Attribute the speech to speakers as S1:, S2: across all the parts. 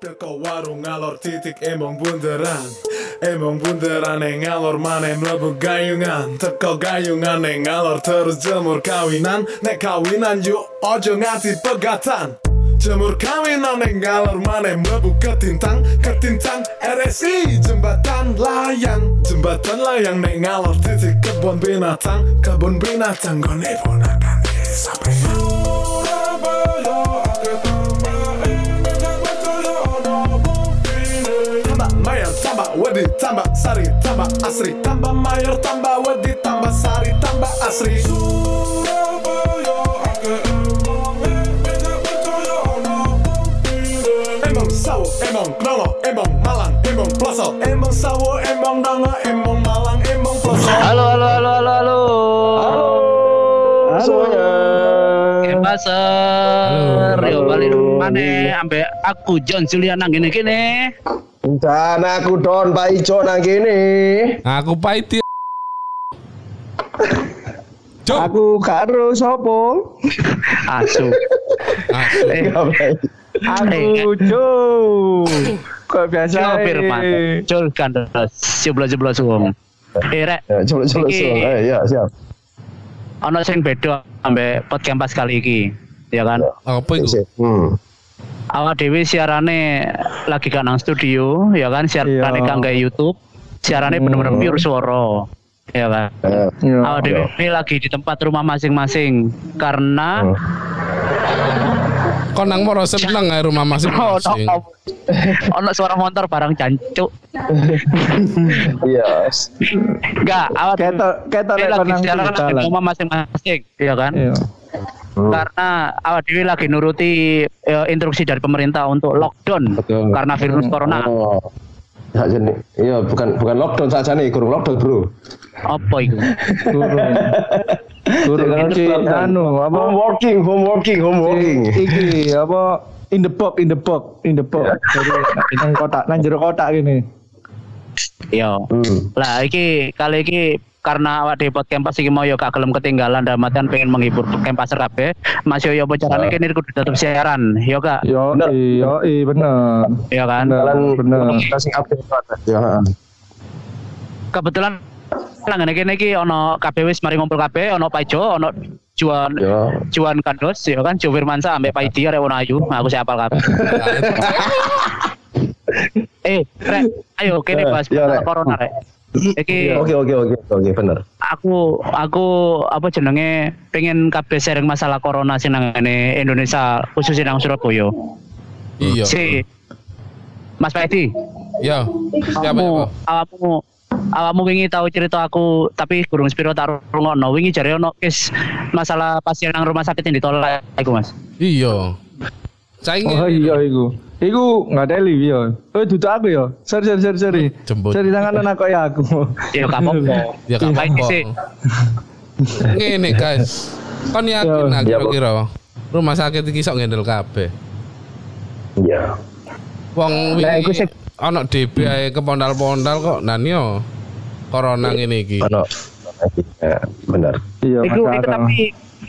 S1: Teko warung ngalor titik emong bunderan. Emong bunderan yang ngalor mana mlebu gayungan Teko gayungan yang ngalor terus jemur kawinan. Nek kawinan yuk ojo nganti pegatan Jemur kawinan yang ngalor mana mlebu ketintang Ketintang RSI jembatan layang Jembatan layang nek ngalor titik kebun binatang Kebun binatang gone ponakan sampai wedi tambah sari tambah asri. Tambah mayor tambah wedi tambah sari tambah asri. Surabaya ake emong sawo emong nono emong malang emong ploso. Emong sawo emong nono emong malang emong ploso.
S2: Halo, halo, halo, halo, halo.
S3: Halo. Semuanya.
S2: Kempaser. Yo balik mana? Ambek aku John Julian nang gini gini.
S3: Dan aku Don Pak Ijo nang kene.
S4: Aku pahit Cuk.
S5: Aku karo sopo?
S2: Asu.
S4: Asu.
S2: Eh,
S5: Aku Jo. Kok biasa.
S2: Yo Firman. Jol kandas. Jeblos-jeblos wong. Eh rek,
S3: Ya, coba coba
S2: Iki.
S3: coba. Eh, ya, siap.
S2: ono sing beda ambek podcast kali iki. Ya kan?
S4: Apa itu?
S3: Sip. Hmm.
S2: Awak dewi siarane lagi gak nang studio, ya kan? Siarane
S5: Iya.
S2: gak nggak YouTube. Siarane bener-bener pure suara. Ya kan?
S5: Iya.
S2: Awak dewi ini lagi di tempat rumah masing-masing karena
S3: hmm.
S4: Kok nang moro seneng ya rumah masing-masing.
S2: ono suara motor barang jancuk.
S3: Iya.
S2: Enggak, awak dewi
S5: rek
S2: lagi siaran
S5: kita
S2: di rumah masing-masing, ya kan?
S5: Iya.
S3: Hmm.
S2: Karena awak dewi lagi nuruti eh, instruksi dari pemerintah untuk lockdown
S3: Betul.
S2: karena virus corona.
S3: Oh. Ya, jadi, iya bukan bukan lockdown saja nih, kurang lockdown bro.
S2: Apa itu?
S3: Jangan
S5: si
S3: lockdown.
S5: anu apa?
S3: Home working, home working, home working.
S5: Si- Iki apa? In the box, in the box, in the box. Jadi nang kotak, nang jero kotak gini.
S2: Yo.
S3: Hmm.
S2: Lah iki kali iki karena awak di podcast iki mau yo gak gelem ketinggalan dan matian pengen menghibur kempas kabeh. Mas yo yo apa carane kene kudu tetep siaran, yo gak?
S5: Yo, iya, iya bener.
S2: Ya kan?
S5: Bener,
S3: sing update banget. Ya.
S2: Kebetulan nang ngene kene iki ono kabeh wis mari ngumpul kabeh, ono Pak Jo, ono Juan
S3: Ya.
S2: Juan Kandos, ya kan Jo Firmansa ambek Pak Idi arek ono Ayu, aku siapal kabeh. eh, Rek, ayo kene bahas corona, Rek. Iki
S3: Oke oke oke oke bener.
S2: aku aku apa jenenge pengen kabeh sharing masalah corona sing nang ngene Indonesia khususnya nang Surabaya.
S4: Iya.
S2: Si Mas Paidi,
S4: Iya. Siapa
S2: kamu awakmu awakmu wingi tahu cerita aku tapi gurung spiro tak rungokno. Wingi jare ono kes masalah pasien nang rumah sakit yang ditolak iku, Mas.
S4: Iya. Saingi
S5: Oh iya iku. Iku nggak ada livi ya. Oh duduk aku ya. Sorry sorry sorry sorry.
S4: Jemput.
S5: Sorry tangan anak kok ya aku.
S2: Ya gak apa-apa.
S4: Ya gak apa-apa. Ngene guys. Kon yakin
S3: Bu.
S4: kira-kira rumah sakit iki sok ngendel kabeh.
S3: Iya.
S4: Wong
S2: Lah, iku
S4: wingi
S2: sih-
S4: ana DB ae kepondal-pondal kok nan yo. Corona ngene iki.
S3: Ano? Ya, benar.
S5: Iya
S2: Iku itu tapi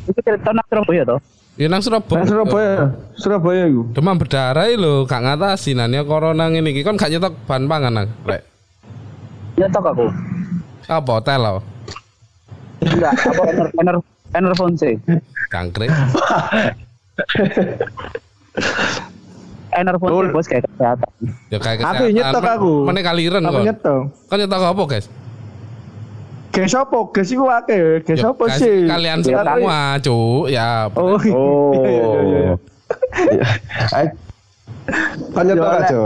S2: itu cerita nang Surabaya toh.
S4: Ya nang Surabaya.
S5: Nah, Surabaya. Surabaya iku.
S4: Demam berdarah lho, gak ngatasi nan yo corona ngene iki. Kon gak nyetok bahan pangan ah, Rek.
S2: Nyetok aku.
S4: Apa hotel lo?
S2: Enggak, apa ener ener enerphone sih.
S4: Cangkrik.
S2: Enerphone sih bos kayak kesehatan.
S4: Ya kayak
S5: Aku nyetok aku.
S4: Mana kaliren
S5: Aku
S4: kok.
S5: nyetok.
S4: Kon nyetok apa, guys?
S5: Ges apa? Ges iku akeh. Ges
S4: Ya,
S5: apa
S4: guys,
S5: sih?
S4: Kalian
S5: Ya,
S4: semua, Cuk. Ya.
S5: Oh.
S3: Oh.
S5: iya, iya, iya, iya.
S3: Iya. Eh, Kan nyetok aja.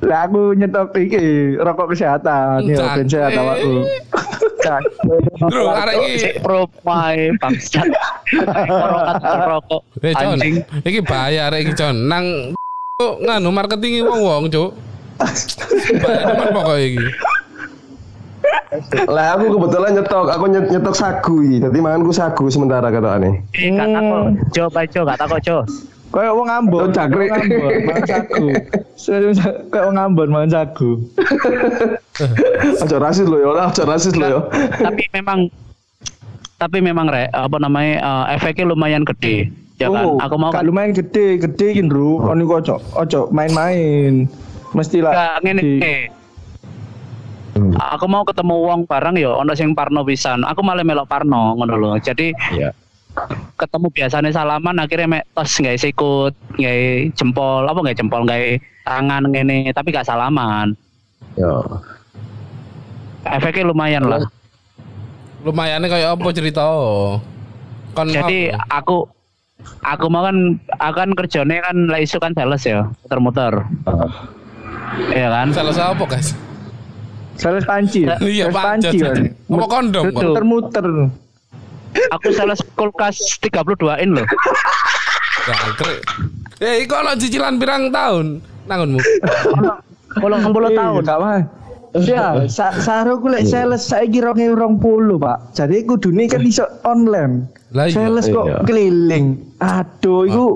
S5: Lah aku nyetok iki rokok kesehatan ya ben sehat awakku.
S4: Bro, arek iki
S2: Cek pro mai bangsat. Rokok rokok.
S4: Eh, Con.
S2: Anjing.
S4: Iki bahaya arek iki, Con. Nang nganu marketing wong-wong, Cuk. Bahaya pokoknya iki.
S3: Lah aku kebetulan nyetok, aku nyet- nyetok sagu iki. Dadi manganku sagu sementara katane.
S2: Eh, gak takut. Jo, Pak Jo, gak takut Jo.
S5: Kayak wong
S3: Oh,
S5: Ambon. Ambon, mangan sagu. Serius, Kayak wong Ambon mangan sagu.
S3: Aja rasis lo ya, aja rasis lo ya.
S2: Tapi memang tapi memang rek apa namanya eh, efeknya lumayan gede. Ya kan,
S5: Oh,
S2: aku mau
S5: gak lumayan gede, gede iki, Bro. Kon iku ojo ojo main-main. Mesti lah.
S2: Gak ngene. Aku mau ketemu wong bareng ya ono sing parno pisan. Aku malah melok parno ngono lho. Jadi
S3: Iya.
S2: ketemu biasanya salaman akhirnya mek tos nggak sikut nggak jempol apa nggak jempol nggak tangan ngene tapi gak salaman
S3: Ya.
S2: efeknya lumayan lah
S4: Lumayan kayak apa cerita? Kon
S2: jadi aku aku mau kan akan kerjanya kan lah isu kan sales ya muter-muter
S3: Ah.
S2: Iya kan
S4: salah apa guys?
S5: Sales panci.
S4: Iya
S5: kan.
S4: Apa kondom?
S5: Muter-muter.
S2: aku sales kulkas 32 in loh
S4: Jangkrik. Eh, iku ono cicilan pirang tahun nangunmu?
S2: Kolong puluh
S5: Eh,
S2: tahun
S5: Gak mah. Ya, sa saro ku lek sales saiki 2020, Pak. Jadi kudune kan iso online.
S4: Lah iya.
S5: Sales kok
S3: Iya.
S5: keliling. Aduh, iku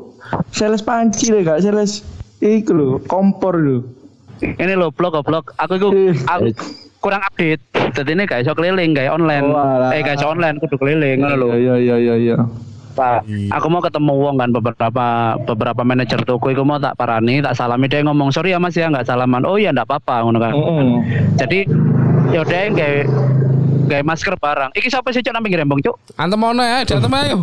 S5: sales panci lho, gak sales iku lho, kompor lho.
S2: Ini loh blog blog aku itu
S5: Eh.
S2: aku kurang update jadi ini gak iso keliling kayak online
S5: Walah.
S2: eh gak iso online kudu keliling ngono lho
S5: Iya iya iya iya.
S2: Pak, aku mau ketemu wong kan beberapa beberapa manajer toko iku mau tak parani, tak salami dia ngomong, "Sorry ya Mas ya nggak salaman." Oh iya enggak apa-apa ngono kan.
S5: Heeh.
S2: Jadi ya udah kayak kayak masker barang. Iki siapa sih cok nang pinggir rembong, Cuk?
S4: Antem ono ya, dateng ayo.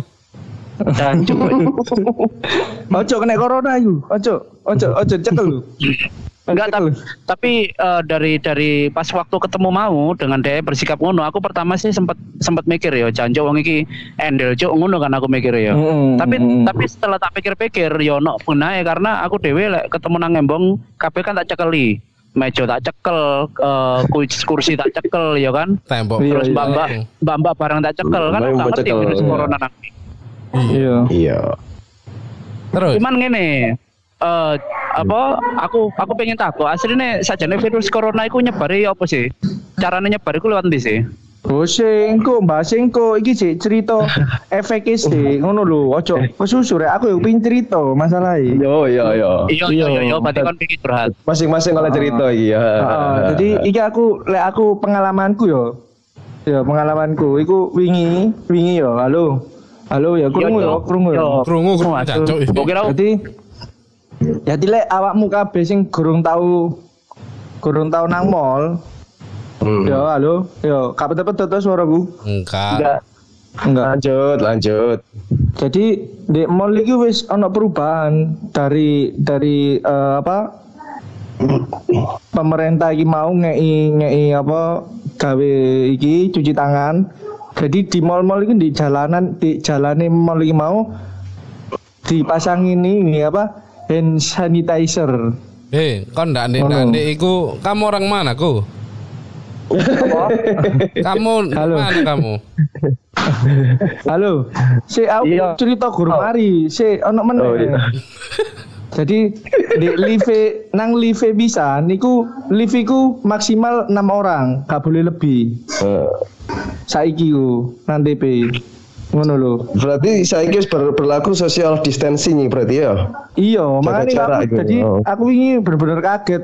S2: Dan Cuk.
S5: Ojo kena corona iku. Ojo, ojo, ojo cekel lho.
S2: Enggak tapi, tapi eh, dari dari pas waktu ketemu mau dengan dia bersikap ngono, aku pertama sih sempat sempat mikir ya, janjo wong iki endel cuk ngono kan aku mikir ya.
S5: Mm-mm,
S2: tapi tapi setelah tak pikir-pikir yo ono gunae karena aku dhewe lek ketemu nang embong kabeh kan tak cekeli. Meja tak cekel, eh, kursi, kursi tak cekel ya kan.
S4: Tembok.
S5: Iya,
S2: Terus
S5: iya.
S2: mbak-mbak mbak-mbak barang tak cekel kan aku nggak ngerti
S3: cekel,
S2: virus
S3: iya.
S2: corona nang.
S5: Iya.
S3: Iya.
S4: Terus
S2: Cuman ngene, eh apa aku aku pengen tahu aslinya sajane virus corona iku nyebari apa sih? Caranya nyebar iku lewat ndi sih?
S5: Oh singko, Mbak Singko, iki sih cerita efek sih, ngono lho. Ojo kesusu rek aku yo pin cerita masalahnya.
S3: Yo yo yo.
S2: Iya iya iya iya berarti kan pikir curhat.
S3: Masing-masing oleh cerita iki ya.
S5: Heeh, jadi iki aku lek aku pengalamanku yo. Ya pengalamanku iku wingi, wingi yo. Halo. Halo ya krungu yo, krungu yo.
S4: krungu krungu jancuk.
S5: Jadi jadi lek awakmu kabeh sing gurung tahu gurung tahu nang mall,
S3: Hmm.
S5: yo halo, yo kabeh betul betul suaraku.
S4: Enggak.
S2: enggak
S5: Enggak.
S3: Lanjut, lanjut.
S5: Jadi di mall iki wis ana perubahan dari dari eh, apa pemerintah iki mau ngei ngei apa gawe iki cuci tangan. Jadi di mall-mall iki di jalanan di jalane mall iki mau dipasang ini ini apa hand sanitizer.
S4: Eh, kon ndak ndek
S5: Ngono.
S4: ndek iku kamu orang mana ku? kamu
S5: Halo.
S4: mana kamu?
S5: Halo, si aku
S2: Iya.
S5: cerita guru mari, si ono meneh.
S3: Oh, iya.
S5: Jadi di live nang live bisa niku live iku maksimal enam orang, gak boleh lebih.
S3: Eh,
S5: Saiki ku nang DP. Ngono lho.
S3: Berarti saya wis ber- berlaku social distancing berarti ya.
S5: Iya, makanya aku,
S3: iku.
S5: jadi
S3: Oh.
S5: aku ini bener-bener kaget.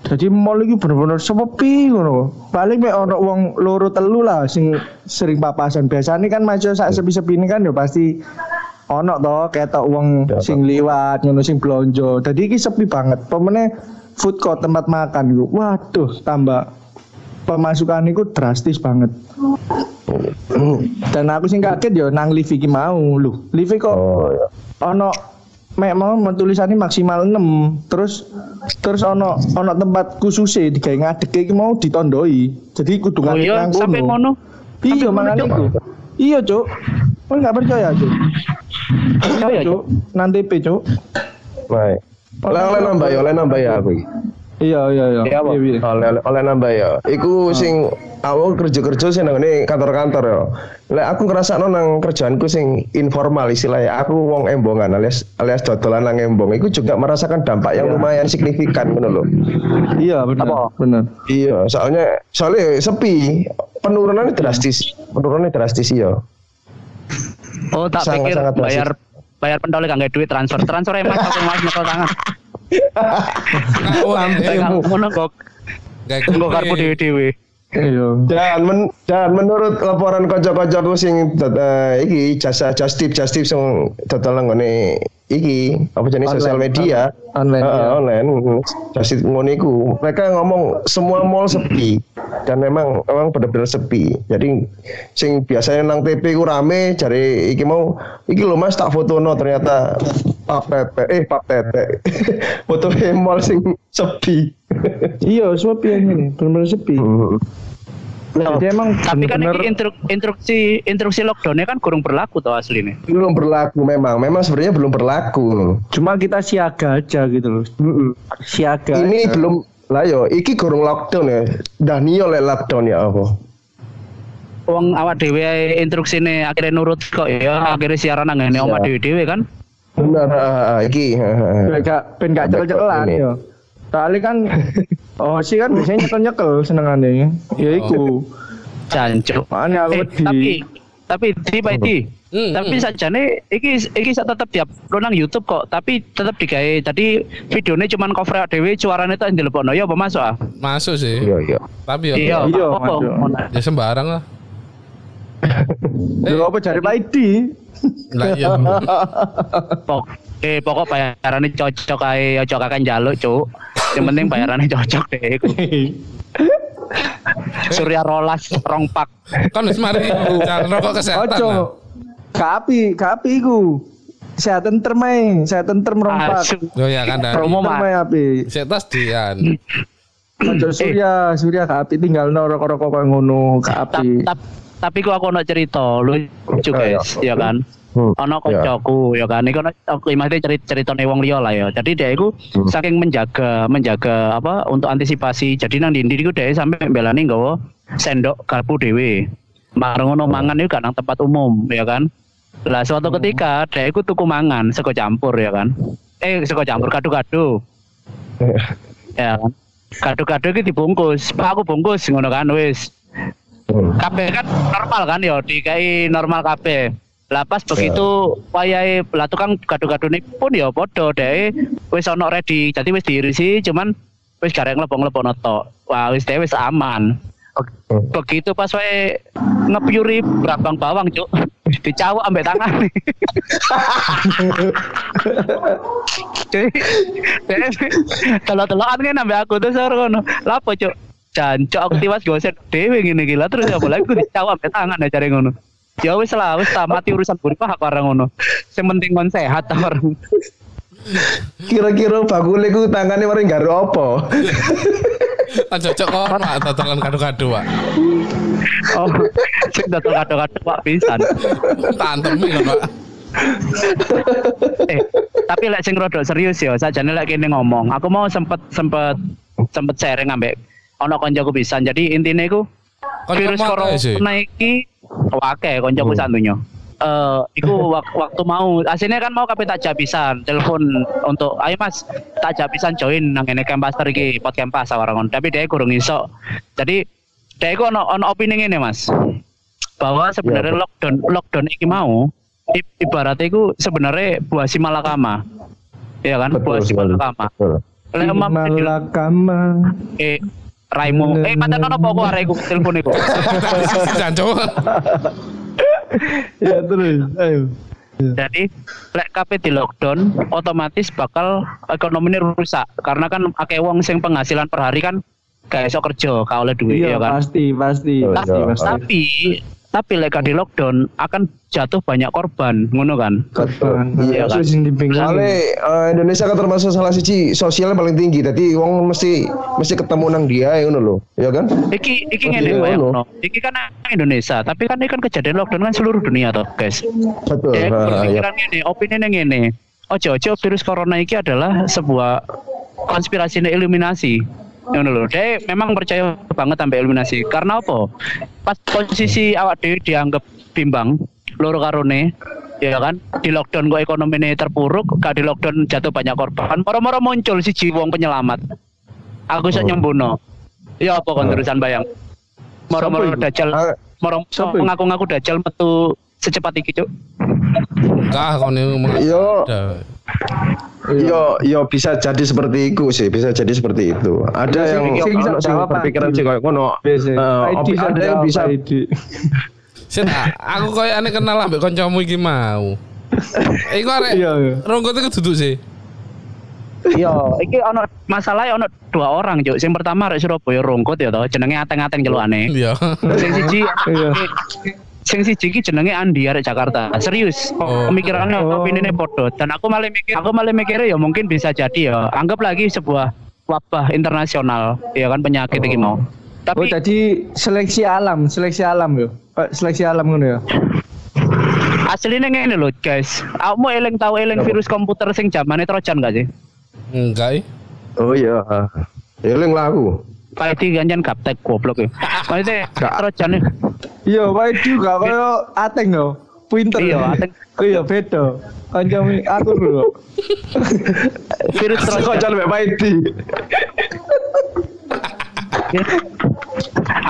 S5: Jadi mall iki bener-bener sepi ngono. Paling mek ono wong loro telu lah sing sering papasan. Biasanya kan maca sak sepi-sepi ini kan ya pasti ono to ketok wong
S3: Ya,
S5: sing liwat ngono sing blonjo. Jadi iki sepi banget. Pemene food court tempat makan iku. Waduh, tambah pemasukan iku drastis banget. Dan aku sing kaget ya nang live iki mau lho. Live kok
S3: Oh ya.
S5: ono mek mau tulisannya maksimal 6 terus terus ono ono tempat khusus digawe ngadeg iki mau ditondoi jadi kudu
S2: Oh
S5: ngadeg
S2: iya
S5: nang
S2: sampai
S5: kono.
S2: ngono.
S5: iya
S2: ngono,
S5: itu iya cuk kau nggak percaya cuk
S2: Percaya,
S5: iya cuk nanti pe cuk
S3: Baik. Oleh oleh nambah ya, oleh nambah ya aku iki.
S5: Iya iya iya
S2: Iya, apa?
S5: Iya, iya.
S3: Oleh oleh- nambah ya. Iku sing aku kerja-kerja sing nang ngene kantor-kantor ya. Lek aku ngrasakno nang kerjaanku sing informal istilahnya. Aku wong embongan alias alias dodolan nang embong. Iku juga merasakan dampak yang lumayan signifikan ngono lho.
S5: iya benar
S2: Apa?
S5: benar
S3: Iya, soalnya soalnya sepi, penurunannya drastis, penurunannya drastis iya.
S2: Oh tak
S3: Sangat-
S2: pikir
S3: sangat
S2: bayar bayar pentol gak duit transfer. Transfer emang aku mas nyekel tangan. Engko karpu dhewe-dhewe.
S5: Iya.
S3: Dan men, dan menurut laporan kocok-kocokku sing uh, iki jasa just tip just tip sing dodol nggone iki. Apa jenis sosial media.
S5: Online,
S3: Heeh,
S5: iya.
S3: online. Just tip ngono iku. Mereka ngomong semua mall sepi. Dan memang memang benar-benar sepi. Jadi sing biasanya nang TP ku rame cari iki mau iki lho Mas tak fotono ternyata Pak Pepe eh Pak Pepe foto mall sing sepi
S5: Iya, sepi yang ini, benar-benar sepi. Jadi emang
S2: Tapi kan ini instruk, instruksi instruksi lockdownnya kan kurang berlaku tuh aslinya.
S3: belum berlaku memang memang sebenarnya belum berlaku
S5: cuma kita siaga aja gitu loh. Siaga.
S3: ini
S5: aja.
S3: belum lah yo iki kurang lockdown ya dah nio lek lockdown ya apa
S2: Wong awak dhewe ae instruksine akhirnya nurut kok ya akhirnya siaran nang ngene omah dhewe-dhewe kan.
S3: Benar ah, ah, iki ah, ah.
S5: Ben gak ben gak
S3: ini.
S5: ya. Soalnya kan oh sih kan biasanya nyekel-nyekel senengannya. Ya iku.
S2: Jancuk.
S5: Makanya aku
S2: Eh,
S5: wedi.
S2: tapi tapi di Pak Edi.
S4: Hmm,
S2: Tapi sajane iki iki sak tetep diap nang YouTube kok, tapi tetep digawe tadi videonya cuman cover dhewe suarane tak ndelebokno ya apa masuk ah?
S4: Masuk sih.
S3: iya iya
S4: Tapi ya,
S2: Iya,
S5: Iya,
S4: ya sembarang lah.
S5: Lho apa cari Pak Edi?
S4: Lah iya.
S2: Pok eh pokok bayarannya cocok ae aja kakak njaluk, Cuk. Yang penting bayarannya cocok deh iku. Surya rolas rongpak.
S4: kan wis mari rokok kesehatan.
S5: Ojo. Kapi, kapi iku. Kesehatan termai, kesehatan term rompak.
S2: Asu.
S4: Oh ya kan.
S2: Promo.
S5: Termai api.
S4: Saya tas dian.
S5: Ojo surya, surya kapi tinggal no rokok-rokok ngono
S2: Tap-
S5: kapi.
S2: tap- tapi ku aku ono cerita lucu
S3: Iya,
S2: guys ya kan?
S3: Hmm,
S2: ono
S3: iya.
S2: koncoku ya kan? Iku aku imate cerita ceritane wong liya lah ya. Jadi dia iku
S3: Hmm.
S2: saking menjaga menjaga apa untuk antisipasi. Jadi nang dindi iku dia sampai belani nggawa sendok garpu dhewe. Marung ngono mangan iku nang tempat umum ya kan? Lah suatu ketika dia iku tuku mangan sego campur ya kan? Eh sego campur kado-kado ya kan? Kado-kado iki dibungkus. Pak aku bungkus ngono kan? Wis.
S3: Hmm.
S2: Kabeh kan normal kan ya dikai normal kabeh. Lah pas begitu wayahe lah tukang gado-gado pun ya padha deh wis ono ready jadi wis diirisi cuman wis garek ngelebong-lebong tok wah wis dhewe wis aman. Begitu pas wae ngepiuri berambang bawang cuk dicawuk ambek tangan. Jadi telok-telokan kan ambek aku tuh sor ngono. Lapo cuk jancok aku tiwas goset dhewe ngene gila terus apa lagi? Aku dicawuk ambek tangan ya cari ngono. Ya wis lah wis tak mati urusan buriku hak orang ngono. Sing penting kon sehat ta orang
S3: kira-kira bakule ku tangannya mari garo apa?
S4: Kan cocok kok Pak totolan kado-kado, Pak.
S2: oh sing dodol kado-kado pak pisan.
S4: Tantemi kan, Pak.
S2: eh tapi lek sing rodok serius ya sajane lek kene ngomong. Aku mau sempet sempet sempet sharing ambek ono koncoku pisan. Jadi iku
S4: Koncomu
S2: virus corona iki akeh koncoku
S3: Hmm.
S2: santunya eh iku wak- waktu mau. Aslinya kan mau kabeh tak jabisan telepon untuk ayo mas tak jabisan join nang ngene campaster iki pot campas orang ngono tapi dia kurang iso jadi dia iku ono ono opini ngene mas. Bahwa sebenarnya
S3: Iya,
S2: lockdown lockdown iki mau ibaratnya iku sebenarnya buah si malakama. Ya kan? Buah si malakama.
S3: Betul.
S2: Lek emang
S5: Malakama.
S2: eh Raimo eh pancen ono apa kok arek iku telepon iku
S4: sisi jancok.
S5: Ya terus, ayo.
S2: Jadi lek kabeh di lockdown otomatis bakal ekonominya rusak karena kan akeh wong sing penghasilan per hari kan gak iso kerja gak oleh duit
S5: Iya
S2: ya kan.
S5: pasti pasti
S3: Oh,
S5: pasti
S3: iya.
S5: pasti.
S2: Tapi tapi lek di lockdown akan jatuh banyak korban ngono kan.
S5: Korban.
S2: Iya,
S5: Iya
S2: kan?
S3: Soalnya eh, Indonesia kan termasuk salah siji sosialnya paling tinggi. Jadi wong mesti mesti ketemu nang dia ya ngono lho. Ya kan?
S2: Iki iki ngene bayang
S3: ngono.
S2: Iki kan Indonesia, tapi kan ini kan kejadian lockdown kan seluruh dunia toh, guys.
S3: Betul.
S2: Ya, berpikiran ngene, opini ngene. Ojo-ojo virus corona iki adalah sebuah konspirasi eliminasi. Ngono lho. Dia memang percaya banget sampai eliminasi. Karena apa? Pas posisi awak dhewe dianggap bimbang, loro karone ya kan di lockdown kok ekonomi ini terpuruk gak di lockdown jatuh banyak korban moro-moro muncul si wong penyelamat aku iso
S3: Oh.
S2: nyembuno ya apa kon
S3: Oh.
S2: terusan bayang moro-moro dajal
S3: Ah,
S2: moro ngaku-ngaku dajal metu secepat iki cuk
S4: nih ngomong.
S3: Yo, yo yo bisa jadi seperti itu sih, bisa jadi seperti itu. Ada
S5: Iya,
S3: yang
S5: jawab ID.
S3: sih kayak ngono.
S5: Biasa.
S3: Eh, ada yang bisa
S4: Sih, aku koyo aneh kenal ambek kancamu iki mau. Iku arek
S5: Iya, iya.
S4: ronggote ku duduk sih.
S2: Iya, iki ono masalahnya ono dua orang, Cuk. Sing pertama arek Surabaya rongkot ya toh, jenenge ateng-ateng celukane.
S4: Iya.
S2: Sing siji
S5: Iya.
S2: Sing siji iki jenenge Andi arek Jakarta. Serius.
S4: Oh.
S2: Pemikirannya
S5: Oh.
S2: opini ini podo. Dan aku malah mikir, aku malah mikirnya ya mungkin bisa jadi ya. Anggap lagi sebuah wabah internasional, ya kan penyakit iki mau.
S5: Oh
S2: Tapi
S5: tadi seleksi alam, seleksi alam yo. Eh, Seleksi alam ngono ya.
S2: aslinya ngene lho, guys. Aku mau eling tahu eling virus komputer sing zamane Trojan gak sih?
S4: Enggak. eh.
S3: Oh iya. Eling lah aku.
S2: Pak Edi ganjan gaptek goblok ya. Maksudnya Trojan nih.
S5: Iya, wae juga koyo ateng yo. Pinter.
S2: Iya, ateng.
S5: Iya, beda. Kancamu aku lho.
S2: virus Trojan.
S3: Kocok mbak Paidi.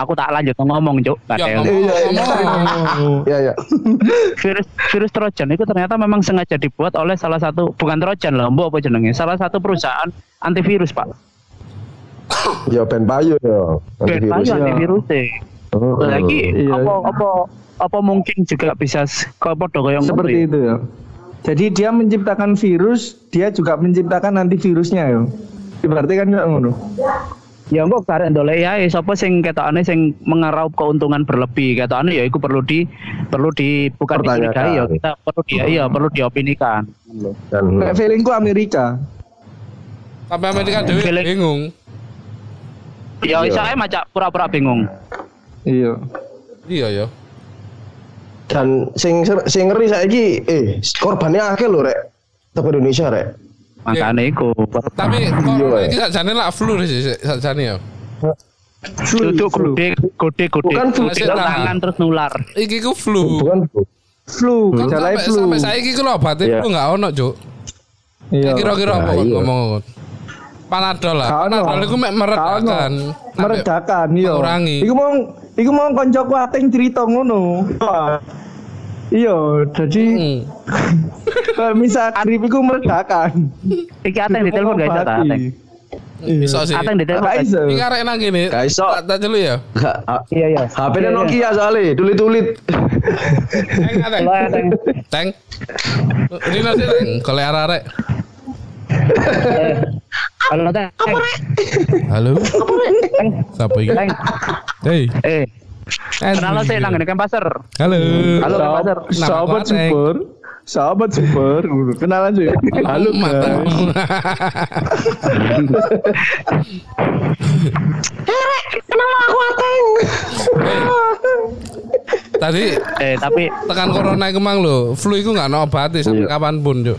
S2: Aku tak lanjut ngomong, Cuk.
S4: Ya,
S2: Kadel.
S4: ngomong.
S5: Iya, iya.
S3: Iya ya.
S2: virus virus Trojan itu ternyata memang sengaja dibuat oleh salah satu bukan Trojan lah, mbok apa jenenge? Salah satu perusahaan antivirus, Pak.
S3: Ya ben payu ya.
S2: Ben
S3: Antivirus.
S2: payu antivirus e.
S3: Oh,
S2: Lagi
S5: Iya.
S2: apa apa apa mungkin juga bisa podo kayak
S5: Seperti itu ya. Jadi dia menciptakan virus, dia juga menciptakan antivirusnya ya. Berarti kan nggak ngono.
S2: Ya mbok karek ndolek ya sapa sing ketokane sing mengeraup keuntungan berlebih ketokane ya iku perlu di perlu di bukan dicurigai ya kita perlu di iya perlu diopinikan.
S3: Dan
S5: Kayak feelingku Amerika.
S4: Sampai Amerika dewe
S2: Feeling-
S4: bingung.
S2: Ya
S3: Iya.
S2: iso ae macak pura-pura bingung.
S5: Iya.
S4: Iya ya.
S3: dan sing sing ngeri saiki eh korbannya akeh lho rek. Teko Indonesia rek.
S2: Makane iku.
S4: Tapi corona iki sakjane lah flu sih sakjane ya.
S5: Flu, flu.
S2: gede gede gede.
S3: Bukan flu,
S2: tangan terus nular.
S4: Iki ku flu.
S3: Bukan
S5: Flu,
S4: Kan
S5: jalai
S4: sampai,
S5: flu.
S4: sampai saiki ku lho obatnya
S3: Iya.
S4: flu enggak ono, Cuk.
S5: Iya.
S4: Kira-kira apa
S3: Nah, iya.
S4: ngomong? Panadol lah.
S5: Gak ono.
S4: Panadol iku mek meredakan.
S5: Gak ono. Meredakan, iya.
S4: mengurangi.
S5: Iku mau iku mau koncoku ateng cerita ngono. Iya, jadi
S4: Hmm.
S5: kalau misal grip iku meredakan.
S2: Iki ateng di telepon guys ta ateng.
S4: Bisa sih.
S2: Ateng di telepon.
S5: Gak iso.
S4: Iki arek nang kene.
S3: Gak iso.
S4: Tak celuk ya.
S3: Gak,
S2: Iya iya.
S3: HP nya Nokia soalnya, tulit-tulit.
S4: Teng ateng. Teng. Rino sih teng. Kalau arek-arek.
S2: Eh, Halo teng.
S4: Halo. Siapa iki?
S2: Teng.
S4: Hei.
S2: Eh, kenal lo sih nang ngene pasar.
S4: Halo.
S2: Halo pasar.
S5: Sahabat
S4: aku Ateng.
S5: super. Sahabat super. Kenalan sih. Halo
S4: Mata.
S5: guys.
S4: Tadi
S2: Eh, tapi
S4: tekan corona iku mang lho, flu iku enggak ono obatnya sampai
S3: Iya.
S4: kapan pun, Cuk.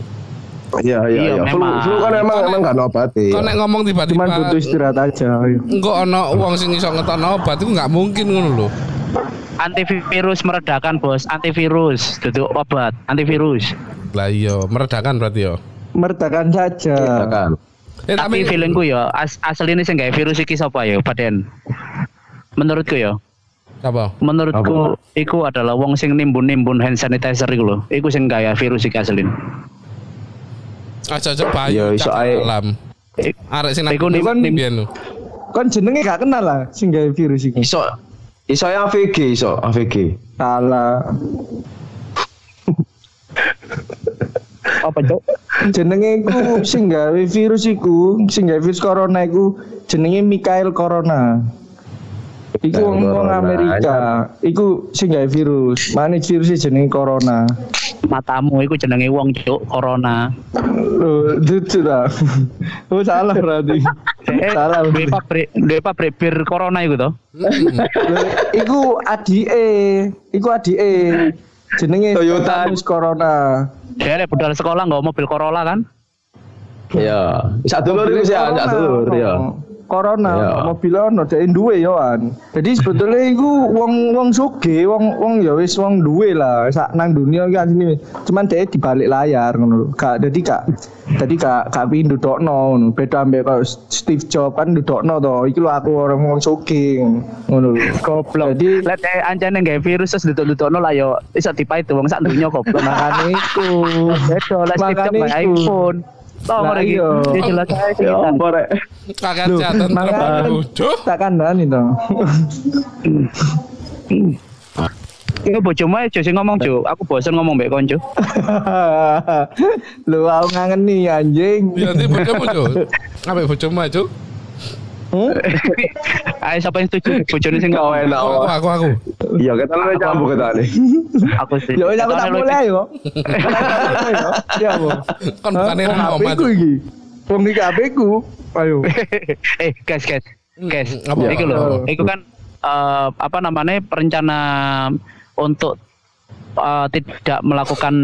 S3: Iya iya
S2: Iya,
S3: iya. Flu,
S2: memang.
S3: flu kan emang emang gak nobati.
S4: Kok nek ngomong
S5: Cuman
S4: tiba-tiba
S5: butuh istirahat aja.
S4: engko ono wong sing iso ngetokno obat iku enggak mungkin ngono lho.
S2: antivirus meredakan, Bos. Antivirus, duduk obat, antivirus.
S4: Lah iya, meredakan berarti ya.
S5: Meredakan saja.
S3: Iya kan.
S4: Eh
S2: Tapi
S4: tapi
S2: feelingku ya, as asli ini sing gawe virus iki sapa ya, Paden? Menurutku ya,
S4: apa?
S2: menurutku iku adalah wong sing nimbun-nimbun hand sanitizer iku lho. Iku sing gawe virus iki asli.
S4: Aja coba
S3: Iya, iso ae.
S4: alam.
S2: Ik-
S4: Arek sing nang lho.
S5: Kan jenenge gak kenal lah sing gawe virus iki.
S3: Iso iso AVG iso AVG.
S5: Salah.
S2: Apa, Cuk?
S5: Jenenge iku sing gawe virus iku, sing gawe virus corona iku jenenge Mikael Corona. Iku wong. Amerika. Iku sing gawe virus. Mana virusnya jenenge Corona.
S2: Matamu iku jenenge wong, Cuk, corona.
S5: Loh, lucu ta. Oh salah berarti.
S2: Eh,
S5: salah.
S2: duwe pabrik, duwe pabrik bir corona iku to.
S5: Loh, Iku adike, iku adike. Jenenge
S3: Toyota.
S5: Corona.
S2: Ada budal sekolah nggak mobil Corolla kan?
S3: Iya. Sak dulur iku sih, sak dulur ya.
S5: Corona,
S3: Iya.
S5: mobil ono dhek duwe yo an. Jadi sebetulnya iku wong wong suge, wong wong ya wis wong duwe lah sak nang dunia iki asline. Cuman dhek di balik layar ngono lho. Gak dadi gak dadi gak gak pindo ndudokno ngono. Beda ambek kok Steve Jobs kan ndudokno to. Iki lho aku orang wong suge ngono lho.
S2: Goblok.
S5: Jadi
S2: eh ancane nggak virus terus duduk-dudukno lah yo iso dipait wong sak dunya goblok.
S5: makane iku
S2: Bedo lah Steve Jobs iPhone.
S5: Lah,
S2: lagi.
S5: iya.
S2: Ya jelas aja sih.
S3: Apa rek?
S4: Kakek
S5: Loh,
S4: jatuh
S5: makanya-
S4: Cuk.
S5: tak kandani to.
S2: Iku bojomu aja sing ngomong, Cuk. Aku bosen ngomong mbek konco.
S5: Lu aku ngangeni anjing.
S4: Ya nanti bojomu Cuk. Ambek bojomu aja, Cuk.
S2: Ayo siapa yang setuju? Bojone sing ngomong.
S3: enak.
S4: Aku aku aku.
S3: Iya kita lu kita nih.
S2: Aku sih.
S5: Ya wis aku tak mulai yo. Ya Bu.
S4: Kan bukan
S5: Hah?
S4: yang
S5: Wong
S4: ngomong,
S5: HP-ku
S4: Cuk.
S5: iki. Wong iki HP-ku. Ayo.
S2: eh, guys, guys. Guys,
S4: Apa?
S2: iku lho. Iku kan eh, apa namanya perencana untuk eh, tidak melakukan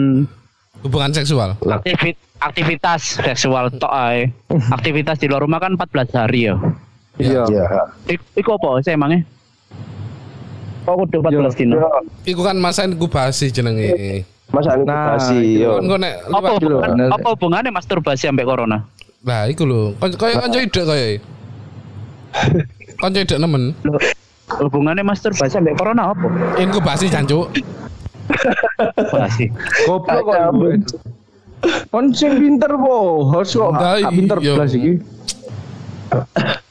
S4: Hubungan seksual.
S2: aktivit aktivitas seksual tok ae. Aktivitas di luar rumah kan 14 hari ya.
S5: Iya.
S3: Iya.
S2: Ik- Iku apa sih emangnya? Kok kudu 14 dino?
S4: Iku kan masa inkubasi jenenge.
S3: Masa
S5: Nah,
S3: inkubasi yo.
S4: Kon nek
S2: Apa hubungan, apa hubungannya masturbasi sampai corona?
S4: Lah iku lho. Koyo kanca ide koyo. Kanca ide nemen.
S2: Hubungannya masturbasi sampai corona apa?
S4: Inkubasi jancuk.
S2: Masih.
S5: Goblok kok. Kon sing pinter po, harus kok
S4: Nah,
S5: pinter
S4: iya.
S5: belas iki.